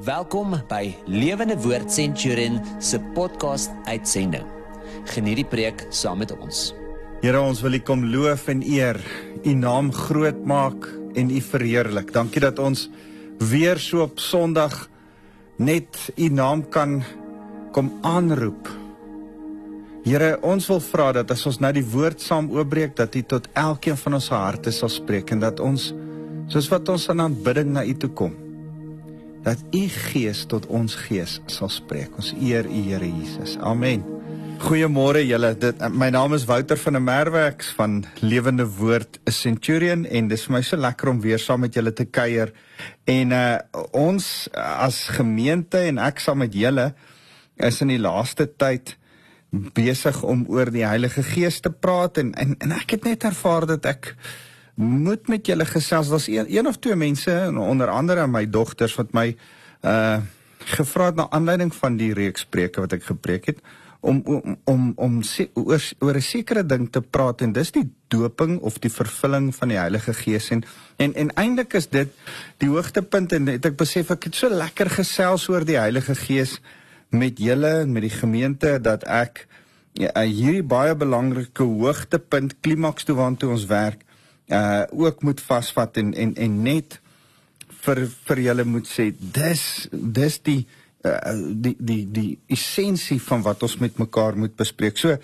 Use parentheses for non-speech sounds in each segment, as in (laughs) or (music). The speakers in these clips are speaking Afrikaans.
Welkom by Lewende Woord Centurion se podcast uitsending. Geniet die preek saam met ons. Here, ons wil U kom loof en eer, U naam groot maak en U verheerlik. Dankie dat ons weer so op Sondag net U naam kan kom aanroep. Here, ons wil vra dat as ons nou die woord saam oopbreek dat U tot elkeen van ons harte sal spreek en dat ons soos wat ons in aanbidding na U toe kom dat u gees tot ons gees sal spreek. Ons eer u Here Jesus. Amen. Goeiemôre julle. Dit my naam is Wouter van der Merwe ek's van Lewende Woord Centurion en dis vir my so lekker om weer saam met julle te kuier. En uh ons as gemeente en ek saam met julle is in die laaste tyd besig om oor die Heilige Gees te praat en en, en ek het net ervaar dat ek moet met julle gesels. Daar's een, een of twee mense onder andere my dogters wat my uh gevra het na aanleiding van die reeks preke wat ek gepreek het om om om om se, oor oor 'n sekere ding te praat en dis die doping of die vervulling van die Heilige Gees en en en eintlik is dit die hoogtepunt en het ek besef ek het so lekker gesels oor die Heilige Gees met julle en met die gemeente dat ek ja, hierdie baie belangrike hoogtepunt klimaks toe waartoe ons werk uh ook moet vasvat en en en net vir vir julle moet sê dis dis die uh, die die die essensie van wat ons met mekaar moet bespreek. So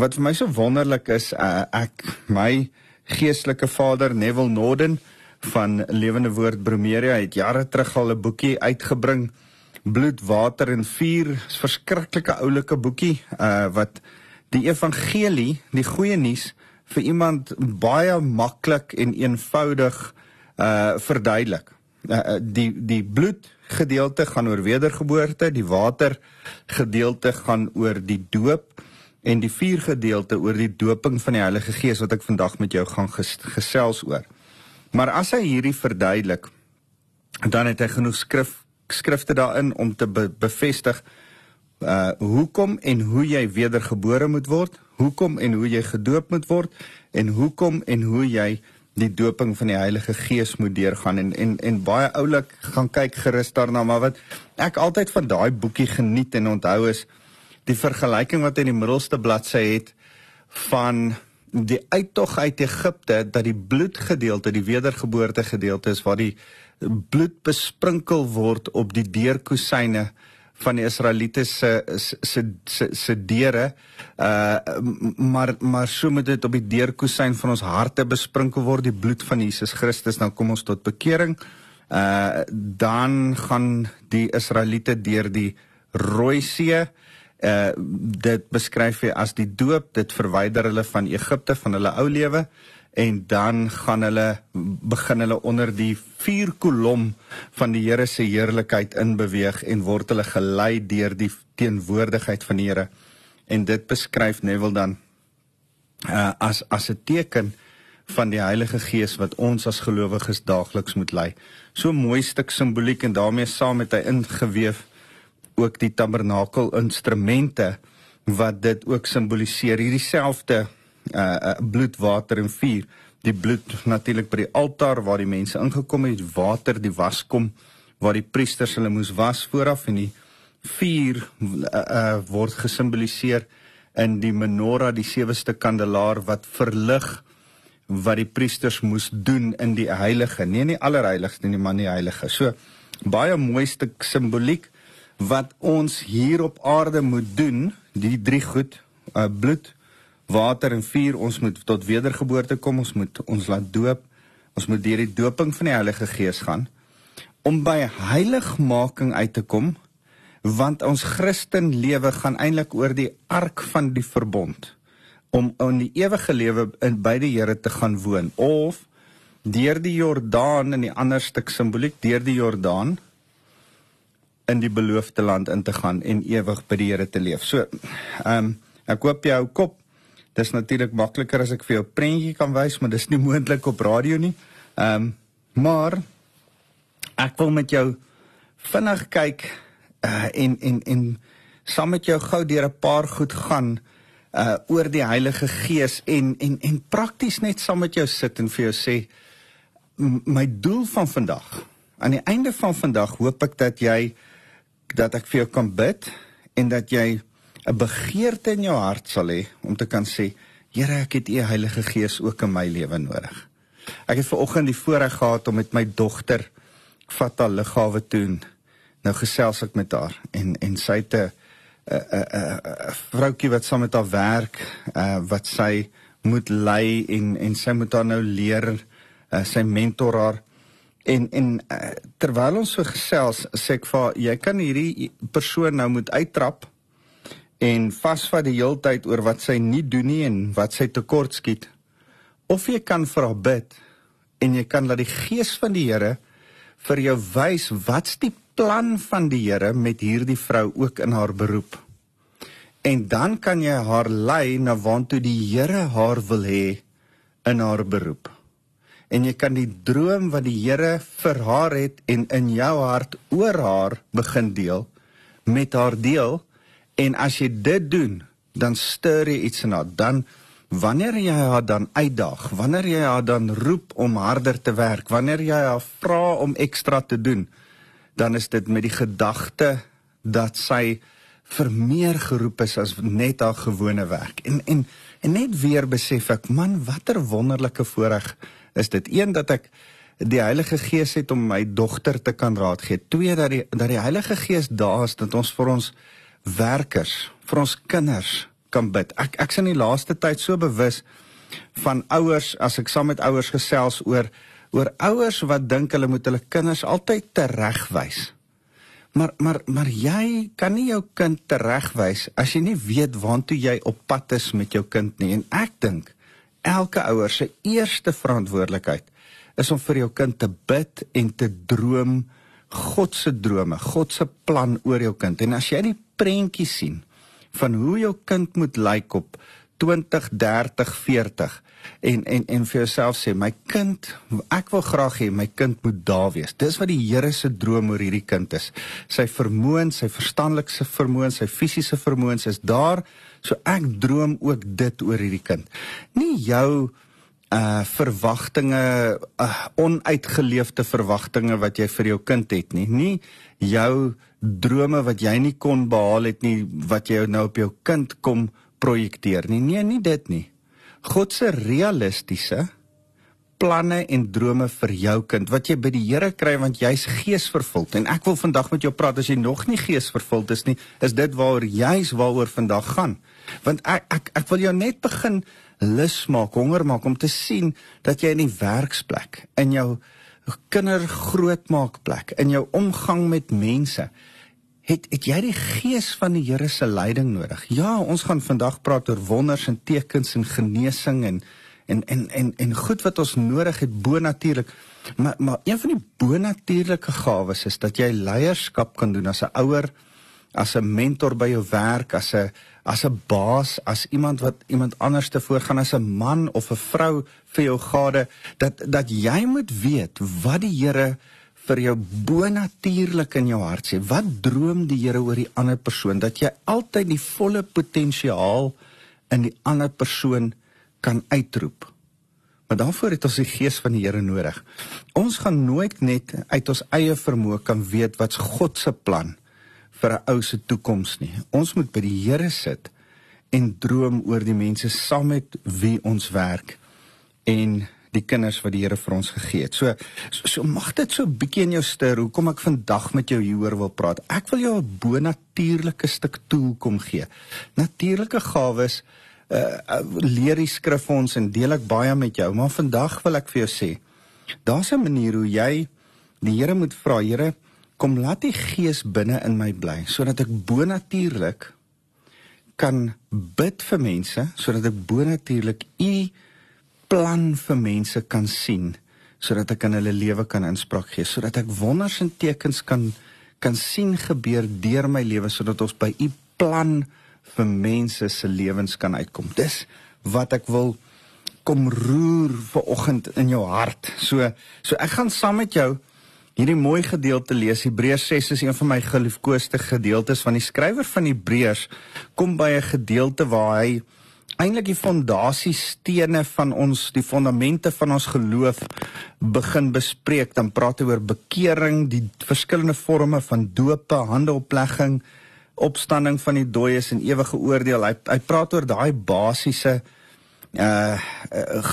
wat vir my so wonderlik is, uh, ek my geestelike vader Neville Norden van Lewende Woord Bromeria het jare terug al 'n boekie uitgebring Bloed, water en vuur. 'n verskriklike oulike boekie uh wat die evangelie, die goeie nuus vir iemand baie maklik en eenvoudig uh verduidelik. Uh, die die bloed gedeelte gaan oor wedergeboorte, die water gedeelte gaan oor die doop en die vuur gedeelte oor die doping van die Heilige Gees wat ek vandag met jou gaan ges, gesels oor. Maar as hy hierdie verduidelik, dan het hy genoeg skrif skrifte daarin om te be, bevestig uh hoekom en hoe jy wedergebore moet word, hoekom en hoe jy gedoop moet word en hoekom en hoe jy die doping van die Heilige Gees moet deurgaan. En en en baie oulik gaan kyk gerus daarna maar wat ek altyd van daai boekie geniet en onthou is die vergelyking wat in die middelste bladsy het van die uittog uit Egipte dat die bloedgedeelte die wedergeboorte gedeelte is waar die bloed besprinkel word op die deurkusyne van die Israeliete se se se se deure uh maar maar so moet dit op die deurkusyn van ons harte besprinkel word die bloed van Jesus Christus. Dan kom ons tot bekering. Uh dan gaan die Israeliete deur die Rooi See. Uh dit beskryf hy as die doop. Dit verwyder hulle van Egipte van hulle ou lewe en dan gaan hulle begin hulle onder die vier kolom van die Here se heerlikheid inbeweeg en word hulle gelei deur die teenwoordigheid van die Here en dit beskryf Neville dan uh, as as 'n teken van die Heilige Gees wat ons as gelowiges daagliks moet lei. So mooi stuk simboliek en daarmee saam met hy ingeweef ook die tabernakel instrumente wat dit ook simboliseer. Hierdie selfde uh, bloed, water en vuur. Die bloed natuurlik by die altaar waar die mense ingekom het, water die waskom waar die priesters hulle moes was vooraf en die vuur uh, uh word gesimboliseer in die menorah, die seweste kandelaar wat verlig wat die priesters moes doen in die heilige, nie in die allerheiligste nie, maar in die heilige. So baie mooi stuk simboliek wat ons hier op aarde moet doen, die drie goed, uh, bloed, water en vuur ons moet tot wedergeboorte kom ons moet ons laat doop ons moet deur die doping van die Heilige Gees gaan om by heiligmaking uit te kom want ons Christen lewe gaan eintlik oor die ark van die verbond om in die ewige lewe in by die Here te gaan woon of deur die Jordaan in die ander stuk simboliek deur die Jordaan in die beloofde land in te gaan en ewig by die Here te leef. So, ehm um, ek hoop jy hou kop Dis natuurlik makliker as ek vir jou 'n prentjie kan wys, maar dis nie (laughs) moontlik op radio nie. Ehm um, maar ek wil met jou vinnig kyk uh en en en saam met jou gou deur 'n paar goed gaan uh oor die Heilige Gees en en en prakties net saam met jou sit en vir jou sê my doel van vandag aan die einde van vandag hoop ek dat jy dat ek vir jou kan bid en dat jy 'n begeerte in jou hart sal hê om te kan sê Here ek het u Heilige Gees ook in my lewe nodig. Ek het ver oggend die voorreg gehad om met my dogter haar liggawe toe. Nou gesels ek met haar en en sy het 'n vroutjie wat saam met haar werk, uh wat sy moet lei en en sy moet haar nou leer uh, sy mentor haar en en uh, terwyl ons so gesels sê ek vir jy kan hierdie persoon nou moet uittrap en vasvat die heeltyd oor wat sy nie doen nie en wat sy tekort skiet of jy kan vir haar bid en jy kan laat die gees van die Here vir jou wys wat's die plan van die Here met hierdie vrou ook in haar beroep. En dan kan jy haar lei na waartoe die Here haar wil hê in haar beroep. En jy kan die droom wat die Here vir haar het en in jou hart oor haar begin deel met haar deel en as jy dit doen, dan stuur jy iets haar. Dan Wanneer jy haar dan uitdaag, wanneer jy haar dan roep om harder te werk, wanneer jy haar vra om ekstra te doen, dan is dit met die gedagte dat sy vir meer geroep is as net haar gewone werk. En en en net weer besef ek, man, watter wonderlike voorreg is dit. Een dat ek die Heilige Gees het om my dogter te kan raad gee. Twee dat die dat die Heilige Gees daar is dat ons vir ons werkers, vir ons kinders kan bid. Ek ek's in die laaste tyd so bewus van ouers as ek saam met ouers gesels oor oor ouers wat dink hulle moet hulle kinders altyd teregwys. Maar maar maar jy kan nie jou kind teregwys as jy nie weet waantoe jy op pad is met jou kind nie. En ek dink elke ouer se eerste verantwoordelikheid is om vir jou kind te bid en te droom God se drome, God se plan oor jou kind. En as jy die prentjie sien van hoe jou kind moet lyk op 20, 30, 40 en en en vir jouself sê my kind ek wil graag hê my kind moet daar wees. Dis wat die Here se droom oor hierdie kind is. Sy vermoëns, sy verstandelike vermoëns, sy fisiese vermoëns is daar. So ek droom ook dit oor hierdie kind. Nie jou uh verwagtinge uh, onuitgeleefde verwagtinge wat jy vir jou kind het nie. Nie jou drome wat jy nie kon behaal het nie wat jy nou op jou kind kom projekteer nie. Nee, nie dit nie. God se realistiese planne en drome vir jou kind wat jy by die Here kry want jy's geesvervuld en ek wil vandag met jou praat as jy nog nie geesvervuld is nie is dit waaroor jy's waaroor vandag gaan want ek ek ek wil jou net begin lus maak honger maak om te sien dat jy in die werksplek in jou kindergrootmaakplek in jou omgang met mense het het jy die gees van die Here se leiding nodig. Ja, ons gaan vandag praat oor wonders en tekens en genesing en en en en en goed wat ons nodig het bonatuurlik. Maar maar een van die bonatuurlike gawes is dat jy leierskap kan doen as 'n ouer, as 'n mentor by jou werk, as 'n as 'n baas, as iemand wat iemand anders te voorgaan as 'n man of 'n vrou vir jou gade dat dat jy moet weet wat die Here vir jou bonatuurlik in jou hart sê. Wat droom die Here oor die ander persoon dat jy altyd die volle potensiaal in die ander persoon kan uitroep. Maar daarvoor het ons die gees van die Here nodig. Ons gaan nooit net uit ons eie vermoë kan weet wat's God se plan vir 'n ou se toekoms nie. Ons moet by die Here sit en droom oor die mense saam met wie ons werk en die kinders wat die Here vir ons gegee het. So so, so mag dit so 'n bietjie in jou stir hoekom ek vandag met jou hieroor wil praat. Ek wil jou 'n bonatuurlike stuk tool kom gee. Natuurlike gawes uh, leer die skrif ons en deel ek baie met jou, maar vandag wil ek vir jou sê, daar's 'n manier hoe jy die Here moet vra, Here, kom laat die gees binne in my bly sodat ek bonatuurlik kan bid vir mense sodat ek bonatuurlik u plan vir mense kan sien sodat ek in hulle lewe kan inspraak gee sodat ek wonders en tekens kan kan sien gebeur deur my lewe sodat ons by u plan vir mense se lewens kan uitkom. Dis wat ek wil kom roer vir oggend in jou hart. So so ek gaan saam met jou hierdie mooi gedeelte lees. Hebreërs 6 is een van my geliefkoeste gedeeltes van die skrywer van Hebreërs kom by 'n gedeelte waar hy eintlik die fondasiestene van ons die fondamente van ons geloof begin bespreek dan praat hy oor bekering die verskillende forme van doop handeoplegging opstanding van die dooies en ewige oordeel hy hy praat oor daai basiese uh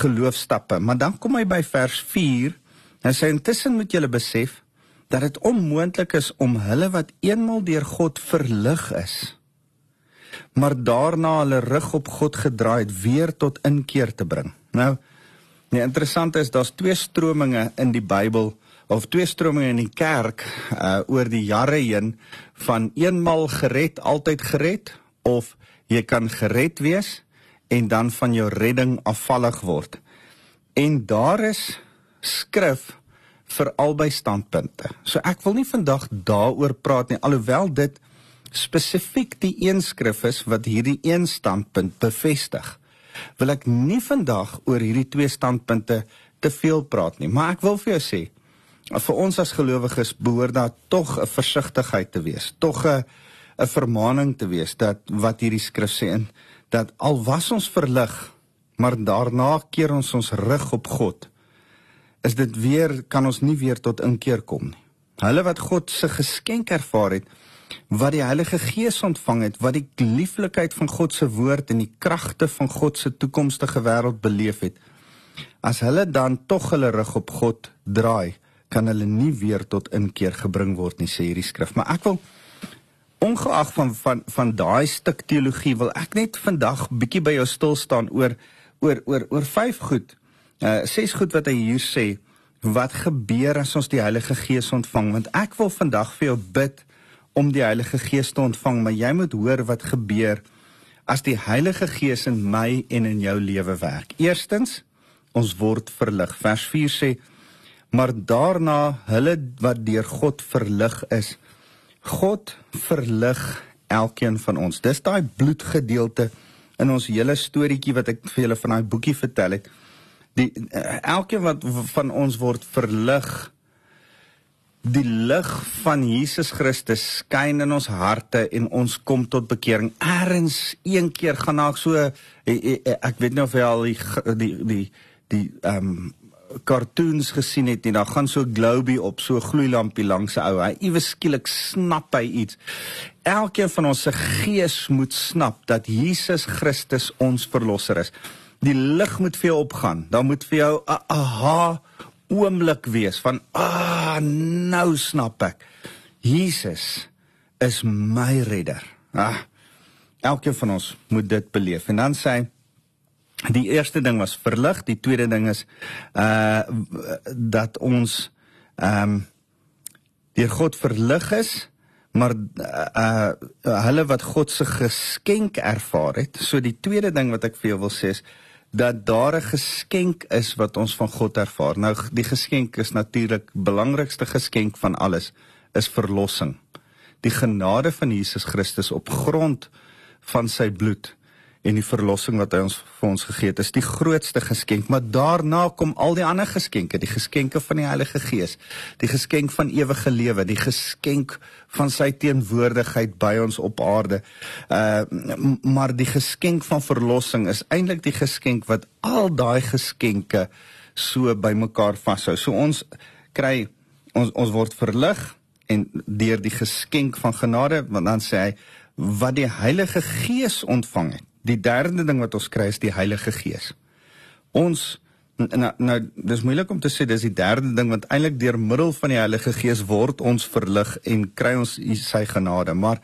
geloofstappe maar dan kom hy by vers 4 en sê intussen moet julle besef dat dit onmoontlik is om hulle wat eenmal deur God verlig is maar daarna hulle rug op God gedraai het weer tot inkeer te bring. Nou, die interessante is daar's twee strominge in die Bybel of twee strominge in die kerk uh oor die jare heen van eenmal gered, altyd gered of jy kan gered wees en dan van jou redding afvallig word. En daar is skrif vir albei standpunte. So ek wil nie vandag daaroor praat nie alhoewel dit spesifiek die een skrif is wat hierdie een standpunt bevestig. Wil ek nie vandag oor hierdie twee standpunte te veel praat nie, maar ek wil vir jou sê vir ons as gelowiges behoort daar tog 'n versigtigheid te wees, tog 'n 'n vermaaning te wees dat wat hierdie skrif sê en dat al was ons verlig, maar daarna keer ons ons rug op God, is dit weer kan ons nie weer tot inkeer kom nie. Hulle wat God se geskenk ervaar het, wat die Heilige Gees ontvang het, wat die lieflikheid van God se woord en die kragte van God se toekomstige wêreld beleef het. As hulle dan tog hulle rug op God draai, kan hulle nie weer tot inkeer gebring word nie, sê hierdie skrif. Maar ek wil ongeag van van van daai stuk teologie wil ek net vandag bietjie by jou stil staan oor oor oor oor vyf goed. Uh ses goed wat hy hier sê wat gebeur as ons die Heilige Gees ontvang want ek wil vandag vir jou bid om die Heilige Gees te ontvang, maar jy moet hoor wat gebeur as die Heilige Gees in my en in jou lewe werk. Eerstens, ons word verlig. Vers 4 sê: "Maar daarna hulle wat deur God verlig is, God verlig elkeen van ons." Dis daai bloedgedeelte in ons hele storieetjie wat ek vir julle van daai boekie vertel het. Die uh, elkeen wat van ons word verlig die lig van Jesus Christus skyn in ons harte en ons kom tot bekering. Eerens een keer gaan daar so eh, eh, ek weet nie of jy al die die die die ehm um, cartoons gesien het nie. Daar gaan so 'n globie op, so gloeilampie langs 'n ou. Hy iewes skielik snap hy iets. Elkeen van ons se gees moet snap dat Jesus Christus ons verlosser is. Die lig moet vir jou opgaan. Dan moet vir jou 'n aha oomblik wees van ah nou snap ek. Jesus is my redder. Ah. Elkeen van ons moet dit beleef. En dan sê die eerste ding was verlig, die tweede ding is uh dat ons ehm um, deur God verlig is, maar uh, uh hulle wat God se geskenk ervaar het. So die tweede ding wat ek vir jou wil sê is dat daar 'n geskenk is wat ons van God ervaar. Nou die geskenk is natuurlik belangrikste geskenk van alles is verlossing. Die genade van Jesus Christus op grond van sy bloed en die verlossing wat hy ons vir ons gegee het is die grootste geskenk. Maar daarna kom al die ander geskenke die geskenke van die Heilige Gees die geskenk van ewige lewe die geskenk van sy teenwoordigheid by ons op aarde. Uh maar die geskenk van verlossing is eintlik die geskenk wat al daai geskenke so bymekaar vashou so ons kry ons ons word verlig en deur die geskenk van genade want dan sê hy wat die Heilige Gees ontvang het die derde ding wat ons kry is die Heilige Gees. Ons nou nou dis moeilik om te sê dis die derde ding want eintlik deur middel van die Heilige Gees word ons verlig en kry ons sy genade, maar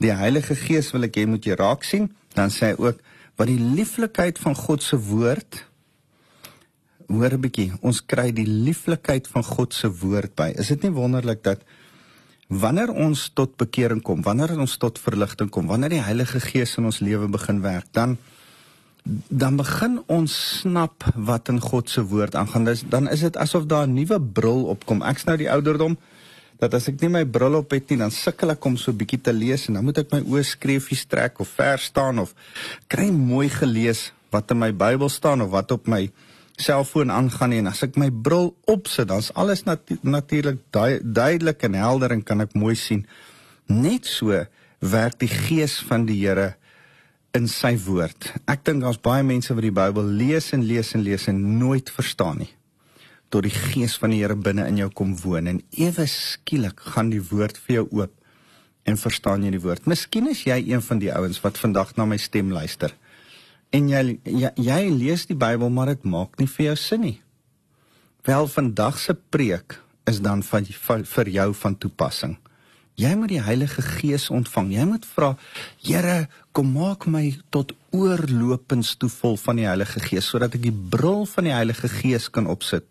die Heilige Gees wil ek hê moet jy raak sien, dan sê hy ook wat die lieflikheid van God se woord hoor 'n bietjie, ons kry die lieflikheid van God se woord by. Is dit nie wonderlik dat wanneer ons tot bekering kom, wanneer ons tot verligting kom, wanneer die Heilige Gees in ons lewe begin werk, dan dan begin ons snap wat in God se woord aangaan. Dis dan is dit asof daar 'n nuwe bril opkom. Ek's nou die ouderdom dat as ek nie my bril op het nie, dan sukkel ek om so bietjie te lees en dan moet ek my oë skreefies trek of ver staan of kry mooi gelees wat in my Bybel staan of wat op my selfoon aangaan en as ek my bril opsit, dan's alles natu natuurlik duidelik en helder en kan ek mooi sien. Net so werk die gees van die Here in sy woord. Ek dink daar's baie mense wat die Bybel lees en lees en lees en nooit verstaan nie. Tot die gees van die Here binne in jou kom woon en ewe skielik gaan die woord vir jou oop en verstaan jy die woord. Miskien is jy een van die ouens wat vandag na my stem luister. En jy jy, jy lees die Bybel maar dit maak nie vir jou sin nie. Wel vandag se preek is dan van vir jou van toepassing. Jy moet die Heilige Gees ontvang. Jy moet vra, Here, kom maak my tot oorlopends toe vol van die Heilige Gees sodat ek die bril van die Heilige Gees kan opsit,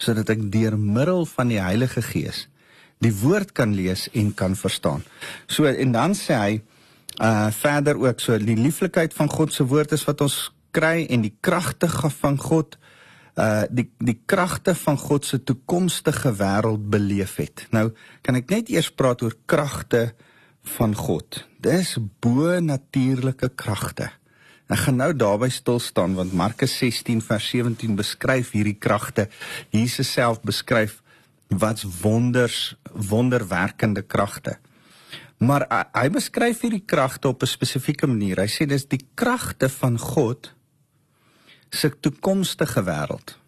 sodat ek deur middel van die Heilige Gees die woord kan lees en kan verstaan. So en dan sê hy uh verder ook so die lieflikheid van God se woord is wat ons kry en die kragtige van God uh die die kragte van God se toekomstige wêreld beleef het. Nou kan ek net eers praat oor kragte van God. Dis bo natuurlike kragte. Ek gaan nou daarby stil staan want Markus 16 vers 17 beskryf hierdie kragte. Jesus self beskryf wat's wonders wonderwerkende kragte. Maar hy, hy beskryf hierdie kragte op 'n spesifieke manier. Hy sê dis die kragte van God se toekomstige wêreld.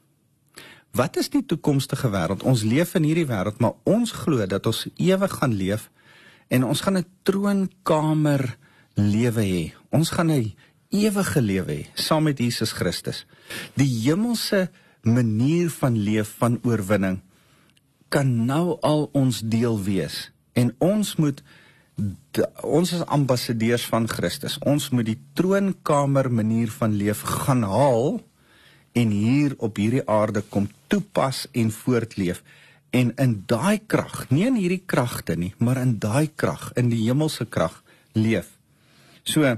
Wat is die toekomstige wêreld? Ons leef in hierdie wêreld, maar ons glo dat ons ewig gaan leef en ons gaan 'n troonkamer lewe hê. Ons gaan 'n ewige lewe hê saam met Jesus Christus. Die hemelse manier van leef van oorwinning kan nou al ons deel wees en ons moet de, ons is ambassadeurs van Christus. Ons moet die troonkamer manier van leef gaan haal en hier op hierdie aarde kom toepas en voortleef en in daai krag, nie in hierdie kragte nie, maar in daai krag, in die hemelse krag leef. So uh,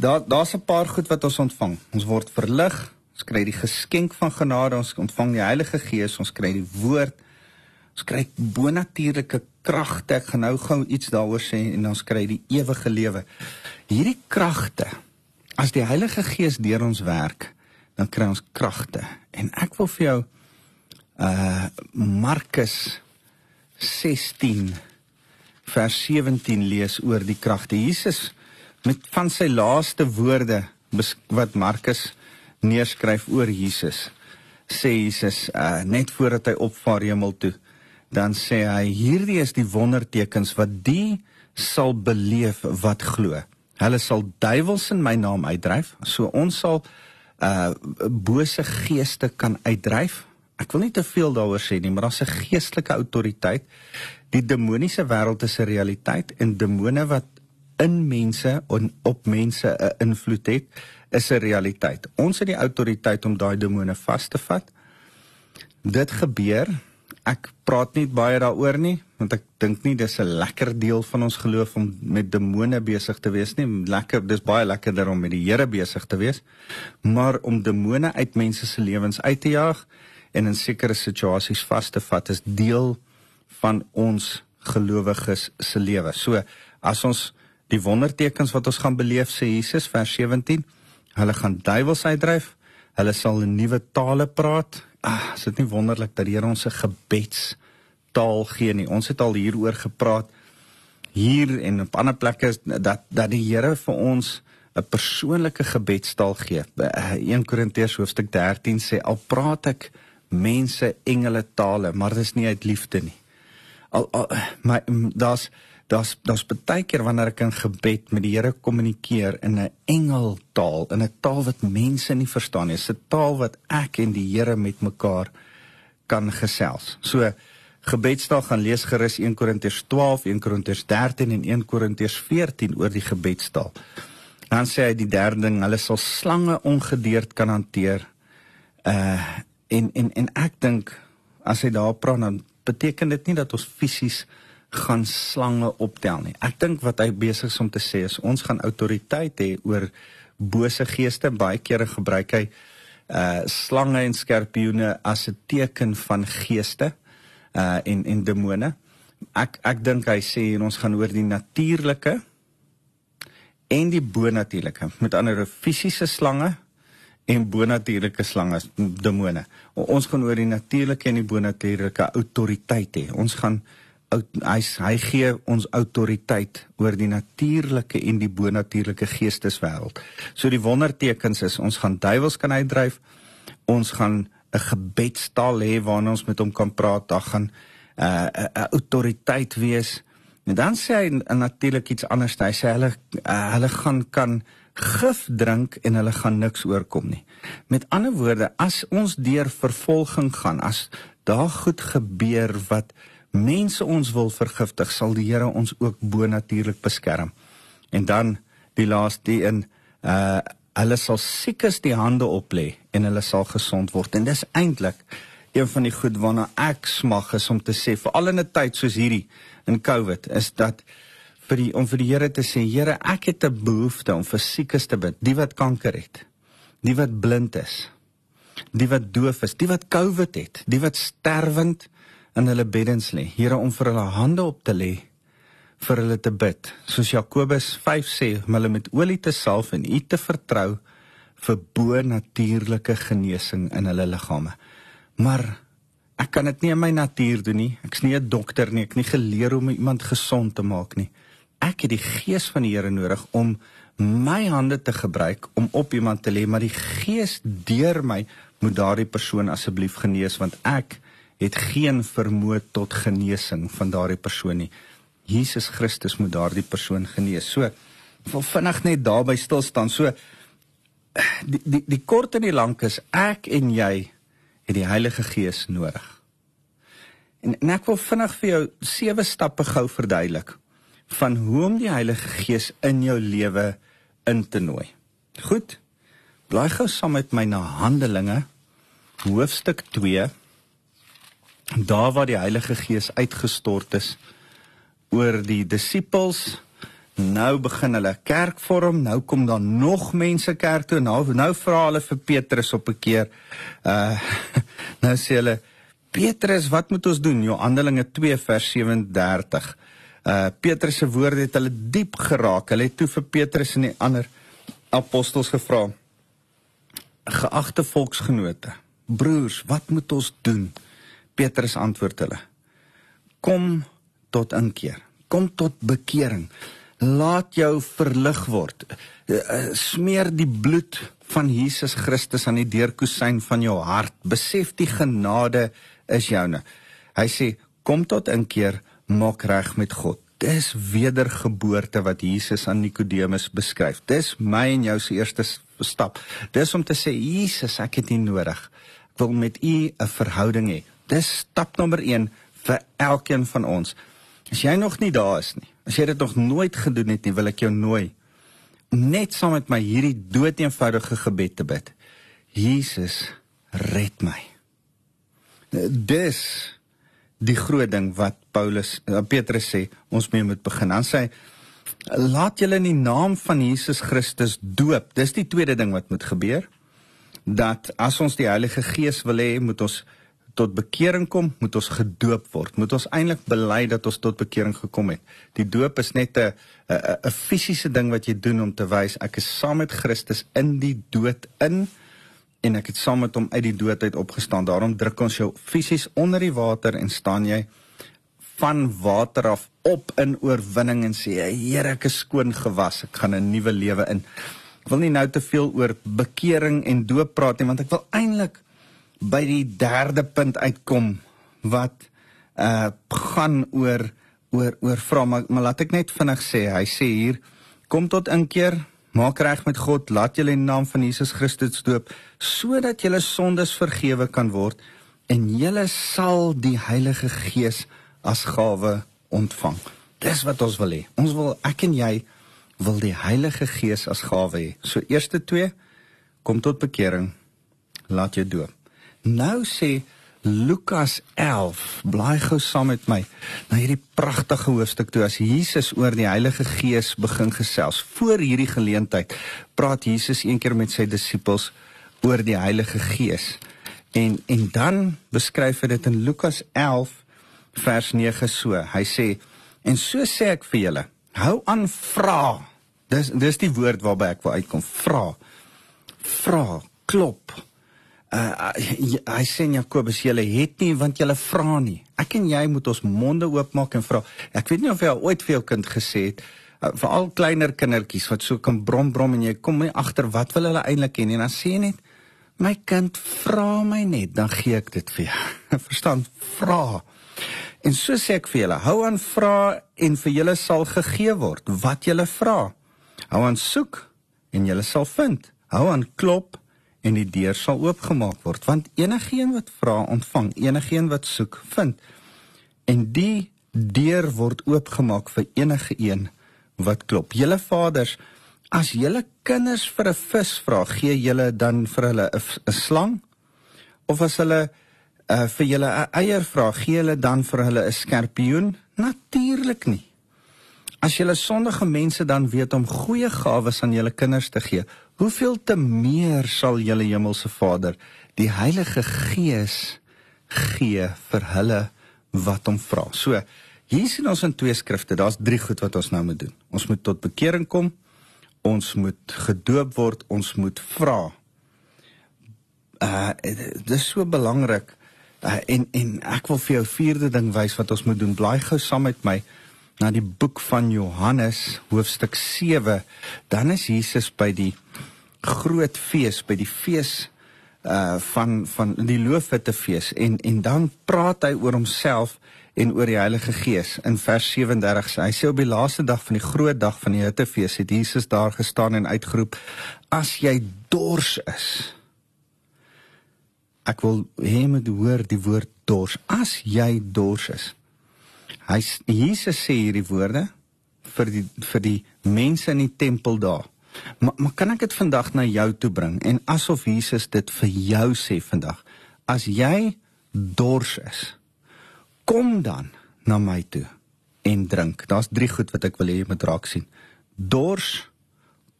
daar daar's 'n paar goed wat ons ontvang. Ons word verlig, ons kry die geskenk van genade, ons ontvang die Heilige Gees, ons kry die woord, ons kry bonatuurlike kragte. Ek gaan nou gou iets daaroor sê en dan skry die ewige lewe. Hierdie kragte as die Heilige Gees deur ons werk, dan kry ons kragte. En ek wil vir jou uh Markus 16 vers 17 lees oor die kragte. Jesus met van sy laaste woorde wat Markus neerskryf oor Jesus sê Jesus uh net voordat hy opvaar hemel toe dan sê hy hierdie is die wondertekens wat die sal beleef wat glo. Hulle sal duiwels in my naam uitdryf. So ons sal uh bose geeste kan uitdryf. Ek wil nie te veel daaroor sê nie, maar daar's 'n geestelike autoriteit. Die demoniese wêreld is 'n realiteit en demone wat in mense en op mense 'n invloed het, is 'n realiteit. Ons het die autoriteit om daai demone vas te vat. Dit gebeur ek praat nie baie daaroor nie want ek dink nie dis 'n lekker deel van ons geloof om met demone besig te wees nie. Lekker, dis baie lekkerder om met die Here besig te wees. Maar om demone uit mense se lewens uit te jaag en in sekere situasies vas te vat is deel van ons gelowiges se lewe. So as ons die wondertekens wat ons gaan beleef sê Jesus vers 17, hulle gaan duiwels uitdryf, hulle sal in nuwe tale praat ah, is dit nie wonderlik dat die Here ons 'n gebedstaal gee nie. Ons het al hieroor gepraat hier en op ander plekke dat dat die Here vir ons 'n persoonlike gebedstaal gee. 1 Korintiërs hoofstuk 13 sê al praat ek mense engele tale, maar dit is nie uit liefde nie. Al, al maar daar's daar's daar's baie keer wanneer ek in gebed met die Here kommunikeer in 'n engeltaal, in 'n taal wat mense nie verstaan nie. 'n taal wat ek en die Here met mekaar kan gesels. So gebedstaal gaan lees gerus 1 Korintiërs 12, 1 Korintiërs 13 en 1 Korintiërs 14 oor die gebedstaal. Dan sê hy die derde ding, hulle sal slange ongedeerd kan hanteer. Uh en en en ek dink as hy daar praat dan beteken dit nie dat ons fisies gaan slange optel nie. Ek dink wat hy besig is om te sê is ons gaan autoriteit hê oor bose geeste. Baie kere gebruik hy uh slange en skorpioene as 'n teken van geeste uh en en demone. Ek ek dink hy sê ons gaan oor die natuurlike en die bonatuurlike. Met ander woorde fisiese slange en bonatuurlike slange, demone. Ons gaan oor die natuurlike en die bonatuurlike autoriteit hê. Ons gaan hy hy gee ons autoriteit oor die natuurlike en die bonatuurlike geesteswêreld. So die wondertekens is ons gaan duiwels kan uitdryf. Ons gaan 'n gebedstaal hê waarna ons met hom kan praat. Daar gaan 'n uh, 'n uh, autoriteit wees. En dan sê hy natuurlik iets anders. Hy sê hulle uh, hulle gaan kan gif drink en hulle gaan niks oorkom nie. Met ander woorde, as ons deur vervolging gaan, as daar goed gebeur wat mense ons wil vergiftig, sal die Here ons ook bonatuurlik beskerm. En dan die laaste een, uh hulle sal siekes die hande oplê en hulle sal gesond word. En dis eintlik een van die goed waarna ek smag is om te sê veral in 'n tyd soos hierdie in COVID is dat vir die om vir die Here te sê Here ek het 'n behoefte om vir siekes te bid die wat kanker het die wat blind is die wat doof is die wat COVID het die wat sterwend in hulle beddens lê. Here om vir hulle hande op te lê vir hulle te bid. Soos Jakobus 5 sê om hulle met olie te salf en u te vertrou vir bo natuurlike genesing in hulle liggame. Maar ek kan dit nie in my natuur doen nie. Ek's nie 'n dokter nie. Ek nie geleer om iemand gesond te maak nie. Ek het die gees van die Here nodig om my hande te gebruik om op iemand te lê, maar die gees deur my moet daardie persoon asseblief genees want ek het geen vermoë tot genesing van daardie persoon nie. Jesus Christus moet daardie persoon genees. So wil vinnig net daarby stil staan. So die die die kort en die lank is ek en jy het die Heilige Gees nodig. En, en ek wil vinnig vir jou sewe stappe gou verduidelik van hoe om die Heilige Gees in jou lewe in te nooi. Goed. Blaai gou saam met my na Handelinge hoofstuk 2. Daar waar die Heilige Gees uitgestort is oor die disippels. Nou begin hulle kerk vorm. Nou kom daar nog mense kerk toe. Nou nou vra hulle vir Petrus op 'n keer. Uh (laughs) nou sê hulle Petrus, wat moet ons doen? Jo Handelinge 2 vers 37. Uh Petrus se woorde het hulle diep geraak. Hulle het toe vir Petrus en die ander apostels gevra: "Geagte volksgenote, broers, wat moet ons doen?" Petrus antwoord hulle: "Kom tot inkeer. Kom tot bekering. Laat jou verlig word. Uh, uh, smeer die bloed van Jesus Christus aan die deurkusyn van jou hart. Besef die genade is joune." Hy sê: "Kom tot inkeer." maak reg met God. Dis wedergeboorte wat Jesus aan Nikodemus beskryf. Dis my en jou se eerste stap. Dis om te sê Jesus, ek het U nodig. Ek wil met U 'n verhouding hê. Dis stap nommer 1 vir elkeen van ons. As jy nog nie daar is nie, as jy dit nog nooit gedoen het nie, wil ek jou nooi om net saam met my hierdie doeteenvoudige gebed te bid. Jesus, red my. Dis die groot ding wat Paulus uh, Petrus sê ons mee moet begin. Dan sê hy laat julle in die naam van Jesus Christus doop. Dis die tweede ding wat moet gebeur. Dat as ons die Heilige Gees wil hê, moet ons tot bekering kom, moet ons gedoop word. Moet ons eintlik bely dat ons tot bekering gekom het. Die doop is net 'n 'n 'n fisiese ding wat jy doen om te wys ek is saam met Christus in die dood in en ek het saam met hom uit die dood uit opgestaan. Daarom druk ons jou fisies onder die water en staan jy van water af op in oorwinning en sê Here ek is skoon gewas. Ek gaan 'n nuwe lewe in. Ek wil nie nou te veel oor bekering en doop praat nie want ek wil eintlik by die derde punt uitkom wat uh gaan oor oor oor vra maar, maar laat ek net vinnig sê hy sê hier kom tot inkeer Maak reg met God, laat julle in die naam van Jesus Christus doop sodat julle sondes vergewe kan word en julle sal die Heilige Gees as gawe ontvang. Dis wat ons wil hê. Ons wil ek en jy wil die Heilige Gees as gawe hê. So eerste 2 kom tot bekering, laat jou doop. Nou sê Lukas 11. Blaai gou saam met my na hierdie pragtige hoofstuk toe as Jesus oor die Heilige Gees begin gesels. Voor hierdie geleentheid praat Jesus eendag met sy disippels oor die Heilige Gees. En en dan beskryf hy dit in Lukas 11 vers 9 so. Hy sê en so sê ek vir julle, hou aan vra. Dis dis die woord waarby ek wil uitkom. Vra. Vra, klop Uh, hy sê in Jakobus julle het nie want julle vra nie. Ek en jy moet ons monde oopmaak en vra. Ek weet nie of jy al ooit vir jou kind gesê het uh, veral kleiner kindertjies wat so kan brom brom en jy kom nie agter wat wil hulle eintlik hê nie dan sê jy net my kind vra my net dan gee ek dit vir jou. (laughs) Verstaan? Vra. En so sê ek vir julle, hou aan vra en vir julle sal gegee word wat julle vra. Hou aan soek en julle sal vind. Hou aan klop en die deur sal oopgemaak word want enigeen wat vra ontvang enigeen wat soek vind. En die deur word oopgemaak vir enige een wat klop. Julle vaders as julle kinders vir 'n vis vra gee julle dan vir hulle 'n slang? Of as hulle uh, vir julle 'n eier vra gee julle dan vir hulle 'n skorpioen natuurlik nie. As julle sondige mense dan weet om goeie gawes aan julle kinders te gee, hoeveel te meer sal julle hemelse Vader die Heilige Gees gee vir hulle wat hom vra. So, hier sien ons in twee skrifte, daar's drie goed wat ons nou moet doen. Ons moet tot bekering kom, ons moet gedoop word, ons moet vra. Uh dis so belangrik. Uh, en en ek wil vir jou vierde ding wys wat ons moet doen. Blaai gou saam met my na die boek van Johannes hoofstuk 7, dan is Jesus by die groot fees, by die fees uh van van die loofhuttefees en en dan praat hy oor homself en oor die Heilige Gees in vers 37. Hy sê op die laaste dag van die groot dag van die huttefees het Jesus daar gestaan en uitgeroep: "As jy dors is." Ek wil hê jy moet hoor die woord dors. As jy dors is. Hy Jesus sê hierdie woorde vir die vir die mense in die tempel daar. Maar, maar kan ek dit vandag na jou toe bring en asof Jesus dit vir jou sê vandag. As jy dors is, kom dan na my toe en drink. Daar's drie goed wat ek wil hê jy moet raak sien. Dors,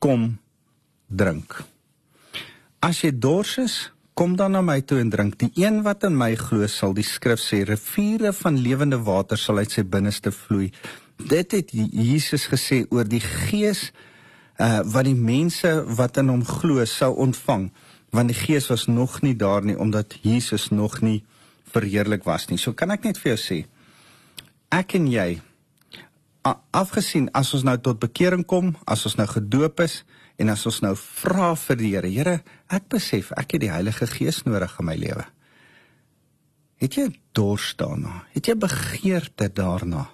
kom, drink. As jy dors is, Kom dan na my toe en drink. Die een wat in my glo, sal die skrif sê, riviere van lewende water sal uit sy binneste vloei. Dit het Jesus gesê oor die Gees uh wat die mense wat in hom glo sou ontvang, want die Gees was nog nie daar nie omdat Jesus nog nie verheerlik was nie. So kan ek net vir jou sê, ek en jy afgesien as ons nou tot bekering kom, as ons nou gedoop is, En as ons nou vra vir die Here, Here, ek besef ek het die Heilige Gees nodig in my lewe. Het jy dors daarna? Het jy begeerte daarna?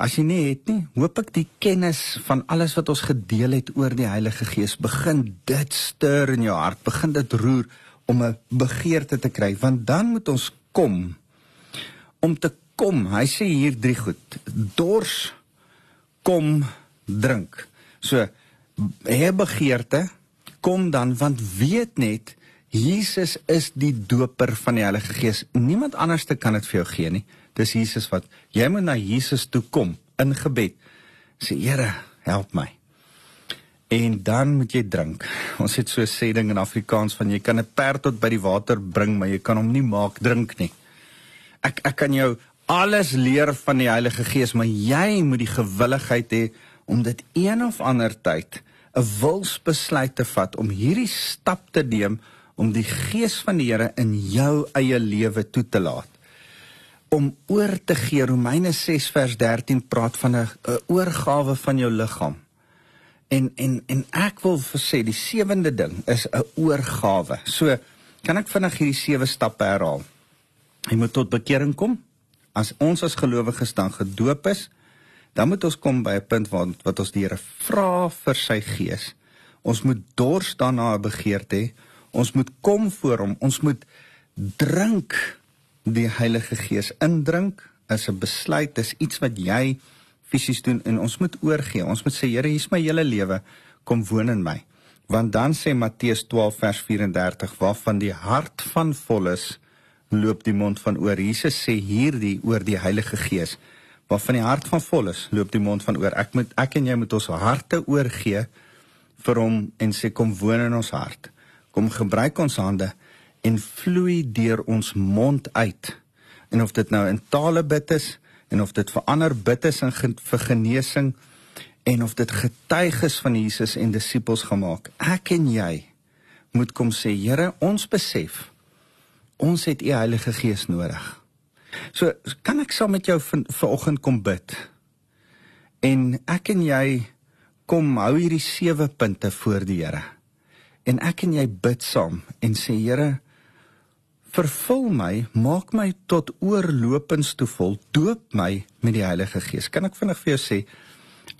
As jy nie het nie, hoop ek die kennis van alles wat ons gedeel het oor die Heilige Gees begin dit stuur in jou hart, begin dit roer om 'n begeerte te kry, want dan moet ons kom om te kom. Hy sê hier drie goed: dors, kom, drink. So hê begeerte, kom dan want weet net Jesus is die doper van die Heilige Gees. Niemand anders te kan dit vir jou gee nie. Dis Jesus wat jy moet na Jesus toe kom in gebed. Sê Here, help my. En dan moet jy drink. Ons het so 'n sê ding in Afrikaans van jy kan 'n perd tot by die water bring, maar jy kan hom nie maak drink nie. Ek ek kan jou alles leer van die Heilige Gees, maar jy moet die gewilligheid hê om dit een of ander tyd 'n wilsbesluit te vat om hierdie stap te neem om die gees van die Here in jou eie lewe toe te laat. Om oor te gee, Romeine 6 vers 13 praat van 'n oorgawe van jou liggaam. En en en ek wil sê die sewende ding is 'n oorgawe. So kan ek vinnig hierdie sewe stappe herhaal. Jy moet tot bekering kom. As ons as gelowiges dan gedoop is, dan moet ons kom by 'n punt waar wat ons die Here vra vir sy gees. Ons moet dors daarna 'n begeerte. Ons moet kom voor hom. Ons moet drink die Heilige Gees indrink is 'n besluit, is iets wat jy fisies doen en ons moet oorgee. Ons moet sê Here, hier is my hele lewe, kom woon in my. Want dan sê Matteus 12 vers 34 waarvan die hart van vol is, loop die mond van oor. Jesus sê hierdie oor die Heilige Gees waarvan die hart van vol is, loop die mond van oor. Ek moet ek en jy moet ons harte oorgee vir hom en sê kom woon in ons hart. Kom gebruik ons hande en vloei deur ons mond uit. En of dit nou in tale bid is en of dit vir ander bid is en vir genesing en of dit getuiges van Jesus en disippels gemaak. Ek en jy moet kom sê, Here, ons besef ons het u Heilige Gees nodig. So kan ek saam met jou vanoggend kom bid. En ek en jy kom hou hierdie sewe punte voor die Here. En ek en jy bid saam en sê Here, vervul my, maak my tot oorlopends toe vol, doop my met die Heilige Gees. Kan ek vinnig vir jou sê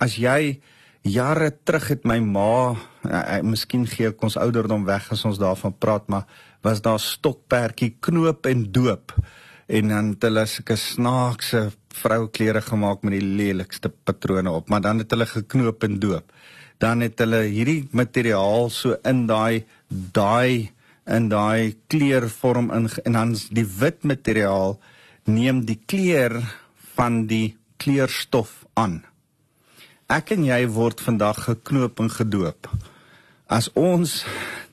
as jy jare terug het my ma, uh, uh, miskien gee ek ons ouderdom weg as ons daarvan praat, maar was daar stokperdjie knoop en doop en dan het hulle sulke snaakse vrouklere gemaak met die lelikste patrone op, maar dan het hulle geknoop en doop. Dan het hulle hierdie materiaal so in daai daai in daai kleurvorm in en dan die wit materiaal neem die kleur van die kleurstof aan. Ek en jy word vandag geknoop en gedoop. As ons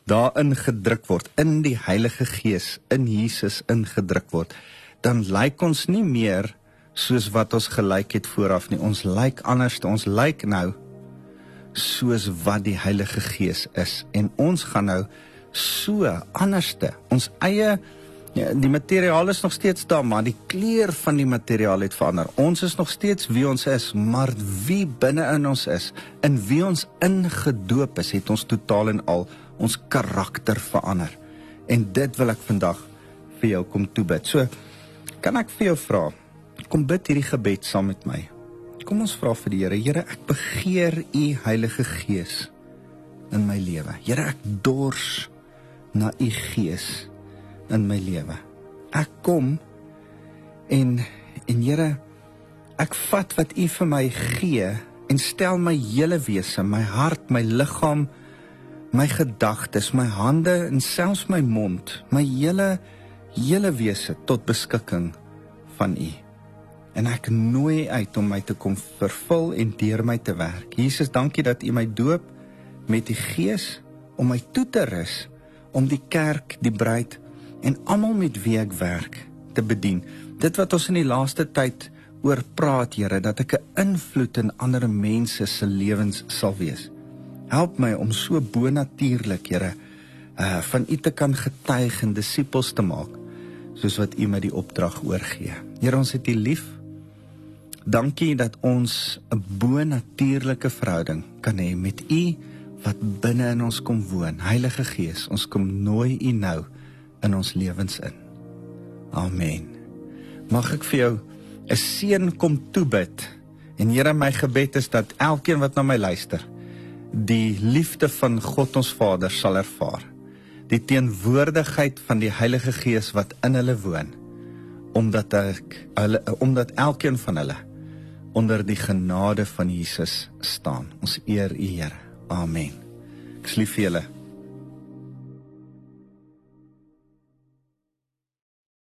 daarin gedruk word in die Heilige Gees in Jesus ingedruk word, dan lyk ons nie meer soos wat ons gelyk het vooraf nie. Ons lyk anders. Ons lyk nou soos wat die Heilige Gees is en ons gaan nou so anderste. Ons eie Ja, die materiaal is nog steeds daar, maar die kleur van die materiaal het verander. Ons is nog steeds wie ons is, maar wie binne in ons is, in wie ons ingedoop is, het ons totaal en al ons karakter verander. En dit wil ek vandag vir jou kom toebid. So, kan ek vir jou vra, kom bid hierdie gebed saam met my. Kom ons vra vir die Here, Here, ek begeer u Heilige Gees in my lewe. Here, ek dors na u Gees in my lewe. Ek kom en en Here, ek vat wat U vir my gee en stel my hele wese, my hart, my liggaam, my gedagtes, my hande en selfs my mond, my hele hele wese tot beskikking van U. En ek nooi uit om my te kom vervul en deur my te werk. Jesus, dankie dat U my doop met die Gees om my toe te rus om die kerk, die bruid en almal met wie ek werk te bedien. Dit wat ons in die laaste tyd oor praat, Here, dat ek 'n invloed in ander mense se lewens sal wees. Help my om so bonatuurlik, Here, uh van U te kan getuig en disippels te maak, soos wat U my die opdrag oorgee. Here, ons het U lief. Dankie dat ons 'n bonatuurlike verhouding kan hê met U wat binne in ons kom woon. Heilige Gees, ons kom nooi U nou in ons lewens in. Amen. Mag ek vir jou 'n seën kom toebid. En Here, my gebed is dat elkeen wat na my luister, die liefde van God ons Vader sal ervaar. Die teenwoordigheid van die Heilige Gees wat in hulle woon, omdat ek hulle omdat elkeen van hulle onder die genade van Jesus staan. Ons eer U, Here. Amen. Ek lief vir julle.